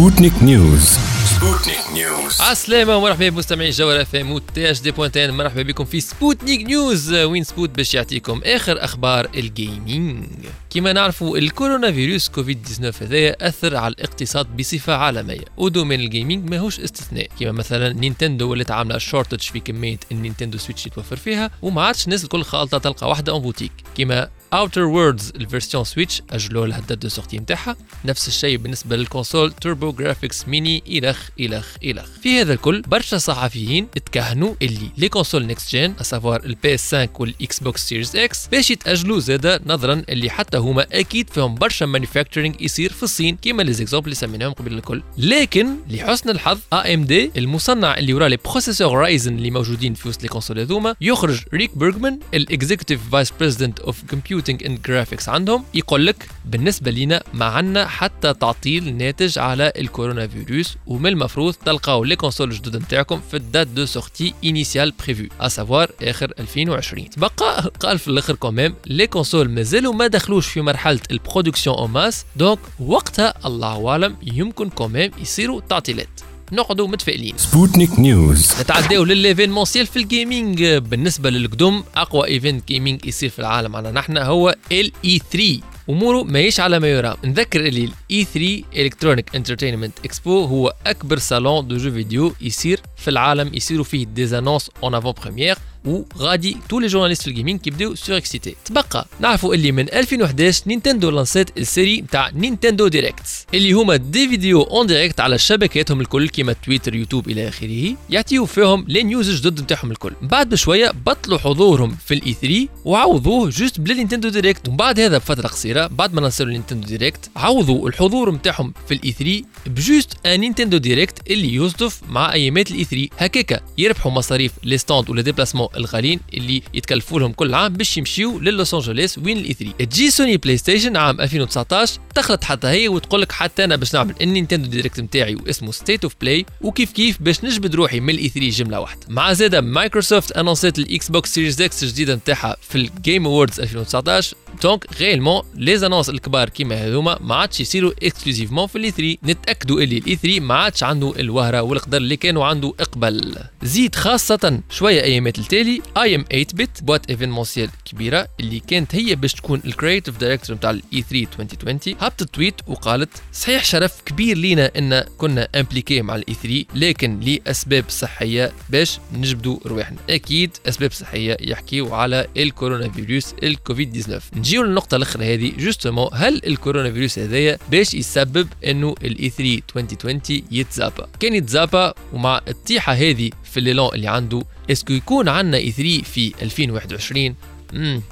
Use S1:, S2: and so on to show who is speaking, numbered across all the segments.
S1: Sputnik News Sputnik News
S2: عسلامة ومرحبا بمستمعي جوهرة FM THD point tn مرحبا بكم في Sputnik News وين سبوت باش يعطيكم اخر أخبار ال gaming كما نعرفوا الكورونا فيروس كوفيد 19 هذايا اثر على الاقتصاد بصفة عالمية و domaine ال gaming ماهوش استثناء كما مثلا Nintendo ولات عاملة shortage في كمية ال Nintendo Switch يتوفر فيها وما عادش الناس الكل خالطة تلقى واحدة en boutique كما Outer Worlds ال version Switch اجلوا لها ال date de sortie نتاعها نفس الشيء بالنسبة لل console TurboGrafx Mini إلخ إلخ إلخ. في هذا الكل برشا صحفيين اتكهنوا اللي les consoles next-gen à savoir ال PS 5 وال Xbox Series X باش يتأجلوا زادا نظرا اللي حتى هما أكيد فيهم برشا manufacturing يصير في الصين كيما les exemples اللي سميناهم قبل الكل. لكن لحسن الحظ AMD المصنع اللي ورا les processeurs Ryzen اللي موجودين في وسط les consoles هذوما يخرج ريك بيرغمان ال executive vice president of computing and graphics عندهم يقول لك بالنسبة لينا ما عندنا حتى تعطيل ناتج على الكورونا فيروس ومن المفروض تلقاو les consoles الجدد نتاعكم في ال date de sortie initiale prévue à savoir آخر 2020 تبقى قال في الآخر quand même les consoles مازالوا ما دخلوش في مرحلة ال production en masse donc وقتها الله أعلم يمكن quand même يصيروا تعطيلات. نقعدوا متفائلين.
S1: Sputnik News
S2: نتعداو لل événementiel في ال gaming بالنسبة للقدم أقوى event gaming يصير في العالم عندنا نحن هو ال E 3 أموره ماهيش على ما يرام. نذكر اللي ال E 3 Electronic Entertainment Expo هو أكبر salon de jeux vidéo يصير في العالم. يصيروا فيه des annonces en avant-première وغادي tous les journalistes في ال gaming كيبداو surexcités تبقى. نعرفوا اللي من 2011 Nintendo لانسات ال série نتاع Nintendo Directs اللي هما des vidéos en direct على شبكاتهم الكل كيما تويتر يوتيوب إلى آخره يعطيو فيهم les news جدد نتاعهم الكل. بعد بشوية بطلوا حضورهم في ال E 3 وعوضوه juste بلا Nintendo Direct ومن بعد هذا بفترة قصيرة بعد ما نصروا Nintendo Direct عوضوا الحضور نتاعهم في ال E 3 ب juste un Nintendo Direct اللي يصدف مع أيامات ال E 3 هكاكا يربحوا مصاريف les stands ولا déplacements الغاليين اللي يتكلفوا لهم كل عام باش يمشيو للوس انجلوس وين ال E3 تجي Sony PlayStation عام 2019 دخلت حتى هي وتقول لك حتى أنا باش نعمل ال Nintendo Direct نتاعي واسمه State of Play وكيف كيف باش نجبد روحي من ال E3 جملة واحدة. مع زاده Microsoft annoncé ت ال Xbox Series X الجديدة نتاعها في ال Game Awards 2019 donc réellement les annonces الكبار كيما هذوما ما عادش يصيروا exclusivement في ال E3 نتاكدوا اللي ال E3 ما عادش عنده الوهرة والقدر اللي كانوا عنده قبل زيد خاصة شوية ايامات التالي iam8bit boîte événementielle كبيرة اللي كانت هي باش تكون ال creative director نتاع ال E3 2020 هبطت tweet وقالت صحيح شرف كبير لينا إن كنا impliqués مع ال E3 لكن لأسباب صحية باش نجبدوا رواحنا. أكيد أسباب صحية يحكيوا على الكورونا فيروس الكوفيد 19 نجيو للنقطة الاخرى هذه justement هل الكورونا فيروس هذايا باش يسبب إنه ال E3 2020 يتزابا كان يتزابا ومع الطيحة هذه في l'élan اللي عنده est-ce que يكون عندنا E3 في 2021 مم.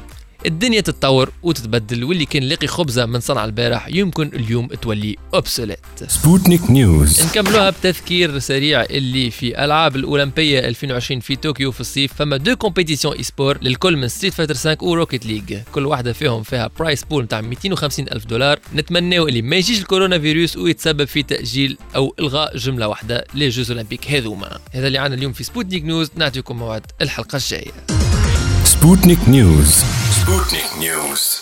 S2: الدنيا تتطور وتتبدل واللي كان لاقي خبزة من صنع البارح يمكن اليوم تولي obsolète
S1: Sputnik News.
S2: نكملوها بتذكير سريع اللي في ألعاب الأولمبية 2020 في طوكيو في الصيف فما deux compétitions e-sport للكل من Street Fighter 5 و Rocket League كل واحدة فيهم فيها prize pool نتاع 250 ألف دولار. نتمناو اللي ما يجيش الكورونا فيروس ويتسبب في تأجيل أو إلغاء جملة واحدة لل Jeux Olympiques هذوما. هذا اللي عنا اليوم في Sputnik News. نعطيكم موعد الحلقة الجاية.
S1: سبوتنيك نيوز. سبوتنيك نيوز